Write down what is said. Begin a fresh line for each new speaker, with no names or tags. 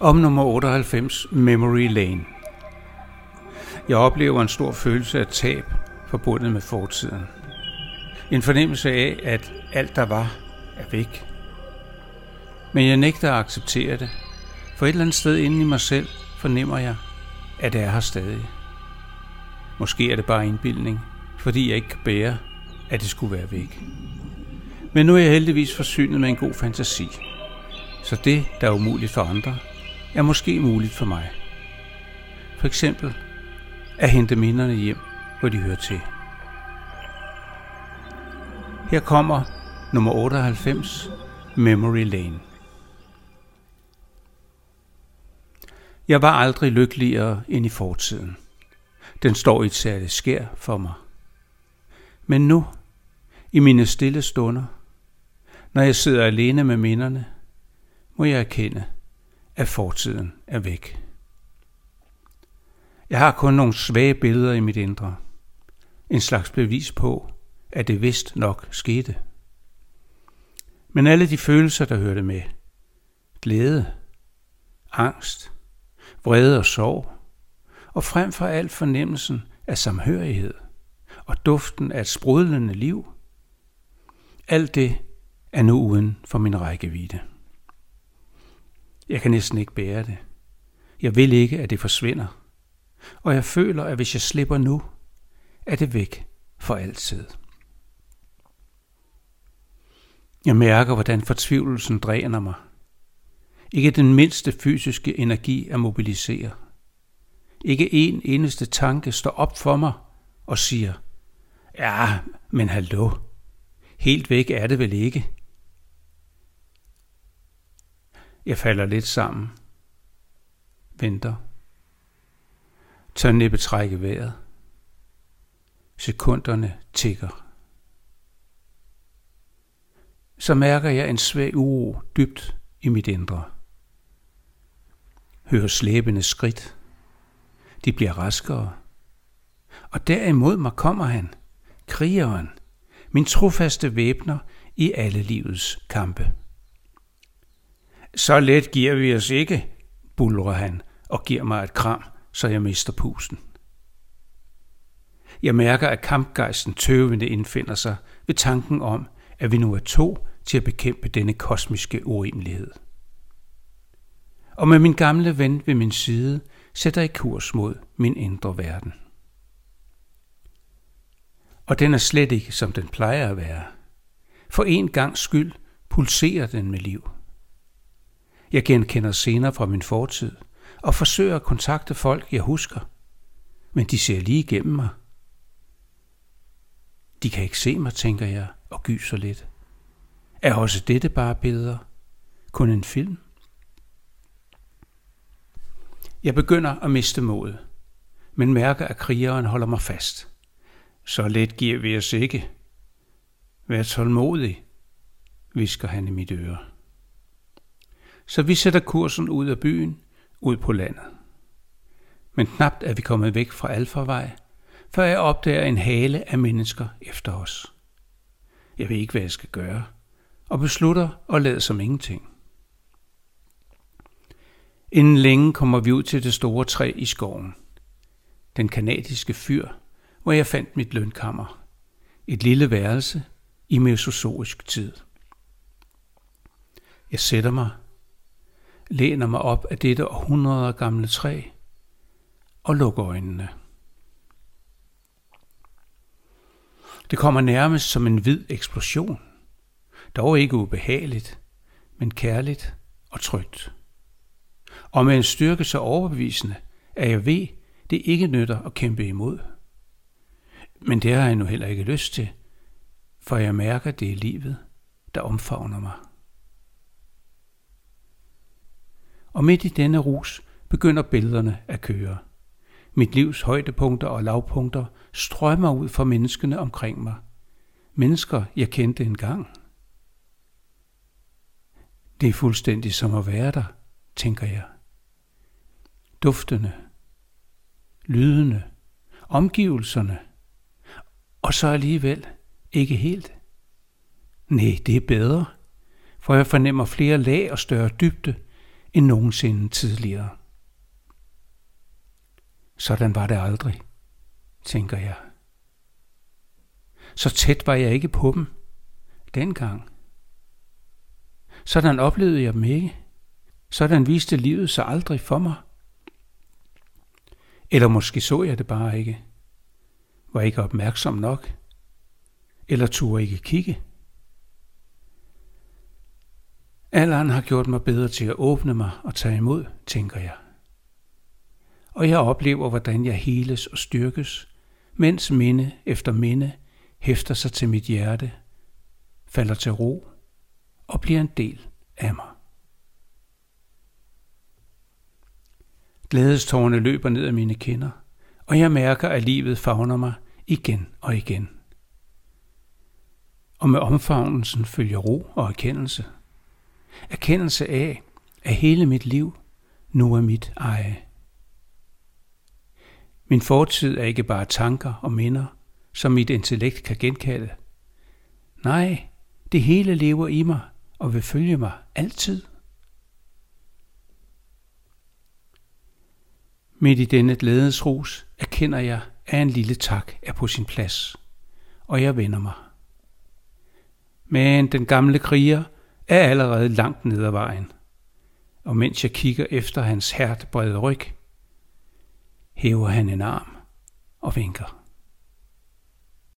Om nummer 98, Memory Lane. Jeg oplever en stor følelse af tab forbundet med fortiden. En fornemmelse af, at alt der var, er væk. Men jeg nægter at acceptere det, for et eller andet sted inde i mig selv fornemmer jeg, at det er her stadig. Måske er det bare indbildning, fordi jeg ikke kan bære, at det skulle være væk. Men nu er jeg heldigvis forsynet med en god fantasi. Så det, der er umuligt for andre, er måske muligt for mig. For eksempel at hente minderne hjem, hvor de hører til. Her kommer nummer 98, Memory Lane. Jeg var aldrig lykkeligere end i fortiden. Den står i et særligt skær for mig. Men nu, i mine stille stunder, når jeg sidder alene med minderne, må jeg erkende, at fortiden er væk. Jeg har kun nogle svage billeder i mit indre. En slags bevis på, at det vist nok skete. Men alle de følelser, der hørte med, glæde, angst, vrede og sorg, og frem for alt fornemmelsen af samhørighed og duften af et sprudlende liv, alt det er nu uden for min rækkevidde. Jeg kan næsten ikke bære det. Jeg vil ikke, at det forsvinder. Og jeg føler, at hvis jeg slipper nu, er det væk for altid. Jeg mærker, hvordan fortvivlelsen dræner mig. Ikke den mindste fysiske energi er mobiliseret. Ikke en eneste tanke står op for mig og siger, ja, men hallo, helt væk er det vel ikke. Jeg falder lidt sammen. Venter. Tør næppe trække vejret. Sekunderne tigger. Så mærker jeg en svag uro dybt i mit indre. Hører slæbende skridt. De bliver raskere. Og derimod mig kommer han, krigeren, min trofaste væbner i alle livets kampe. Så let giver vi os ikke, bulrer han og giver mig et kram, så jeg mister pusten. Jeg mærker, at kampgejsten tøvende indfinder sig ved tanken om, at vi nu er to til at bekæmpe denne kosmiske urimelighed. Og med min gamle ven ved min side sætter jeg kurs mod min indre verden. Og den er slet ikke, som den plejer at være. For en gang skyld pulserer den med liv. Jeg genkender scener fra min fortid og forsøger at kontakte folk, jeg husker. Men de ser lige igennem mig. De kan ikke se mig, tænker jeg, og gyser lidt. Er også dette bare billeder? Kun en film? Jeg begynder at miste mod, men mærker, at krigeren holder mig fast. Så let giver vi os ikke. Vær tålmodig, visker han i mit øre. Så vi sætter kursen ud af byen, ud på landet. Men knapt er vi kommet væk fra Alfarvej, før jeg opdager en hale af mennesker efter os. Jeg ved ikke, hvad jeg skal gøre, og beslutter at lade som ingenting. Inden længe kommer vi ud til det store træ i skoven. Den kanadiske fyr, hvor jeg fandt mit lønkammer. Et lille værelse i mesozoisk tid. Jeg sætter mig læner mig op af dette århundrede gamle træ og lukker øjnene. Det kommer nærmest som en hvid eksplosion. Dog ikke ubehageligt, men kærligt og trygt. Og med en styrke så overbevisende, at jeg ved, det ikke nytter at kæmpe imod. Men det har jeg nu heller ikke lyst til, for jeg mærker, det er livet, der omfavner mig. og midt i denne rus begynder billederne at køre. Mit livs højdepunkter og lavpunkter strømmer ud fra menneskene omkring mig. Mennesker, jeg kendte engang. Det er fuldstændig som at være der, tænker jeg. Duftene, lydene, omgivelserne og så alligevel ikke helt. Nej, det er bedre, for jeg fornemmer flere lag og større dybde end nogensinde tidligere. Sådan var det aldrig, tænker jeg. Så tæt var jeg ikke på dem dengang. Sådan oplevede jeg dem ikke. Sådan viste livet sig aldrig for mig. Eller måske så jeg det bare ikke. Var ikke opmærksom nok. Eller turde ikke kigge. Alderen har gjort mig bedre til at åbne mig og tage imod, tænker jeg. Og jeg oplever, hvordan jeg heles og styrkes, mens minde efter minde hæfter sig til mit hjerte, falder til ro og bliver en del af mig. Glædestårne løber ned ad mine kinder, og jeg mærker, at livet favner mig igen og igen. Og med omfavnelsen følger ro og erkendelse. Erkendelse af, at hele mit liv nu er mit eje. Min fortid er ikke bare tanker og minder, som mit intellekt kan genkalde. Nej, det hele lever i mig og vil følge mig altid. Midt i denne glædesrus erkender jeg, at en lille tak er på sin plads, og jeg vender mig. Men den gamle kriger er allerede langt ned ad vejen, og mens jeg kigger efter hans hært brede ryg, hæver han en arm og vinker.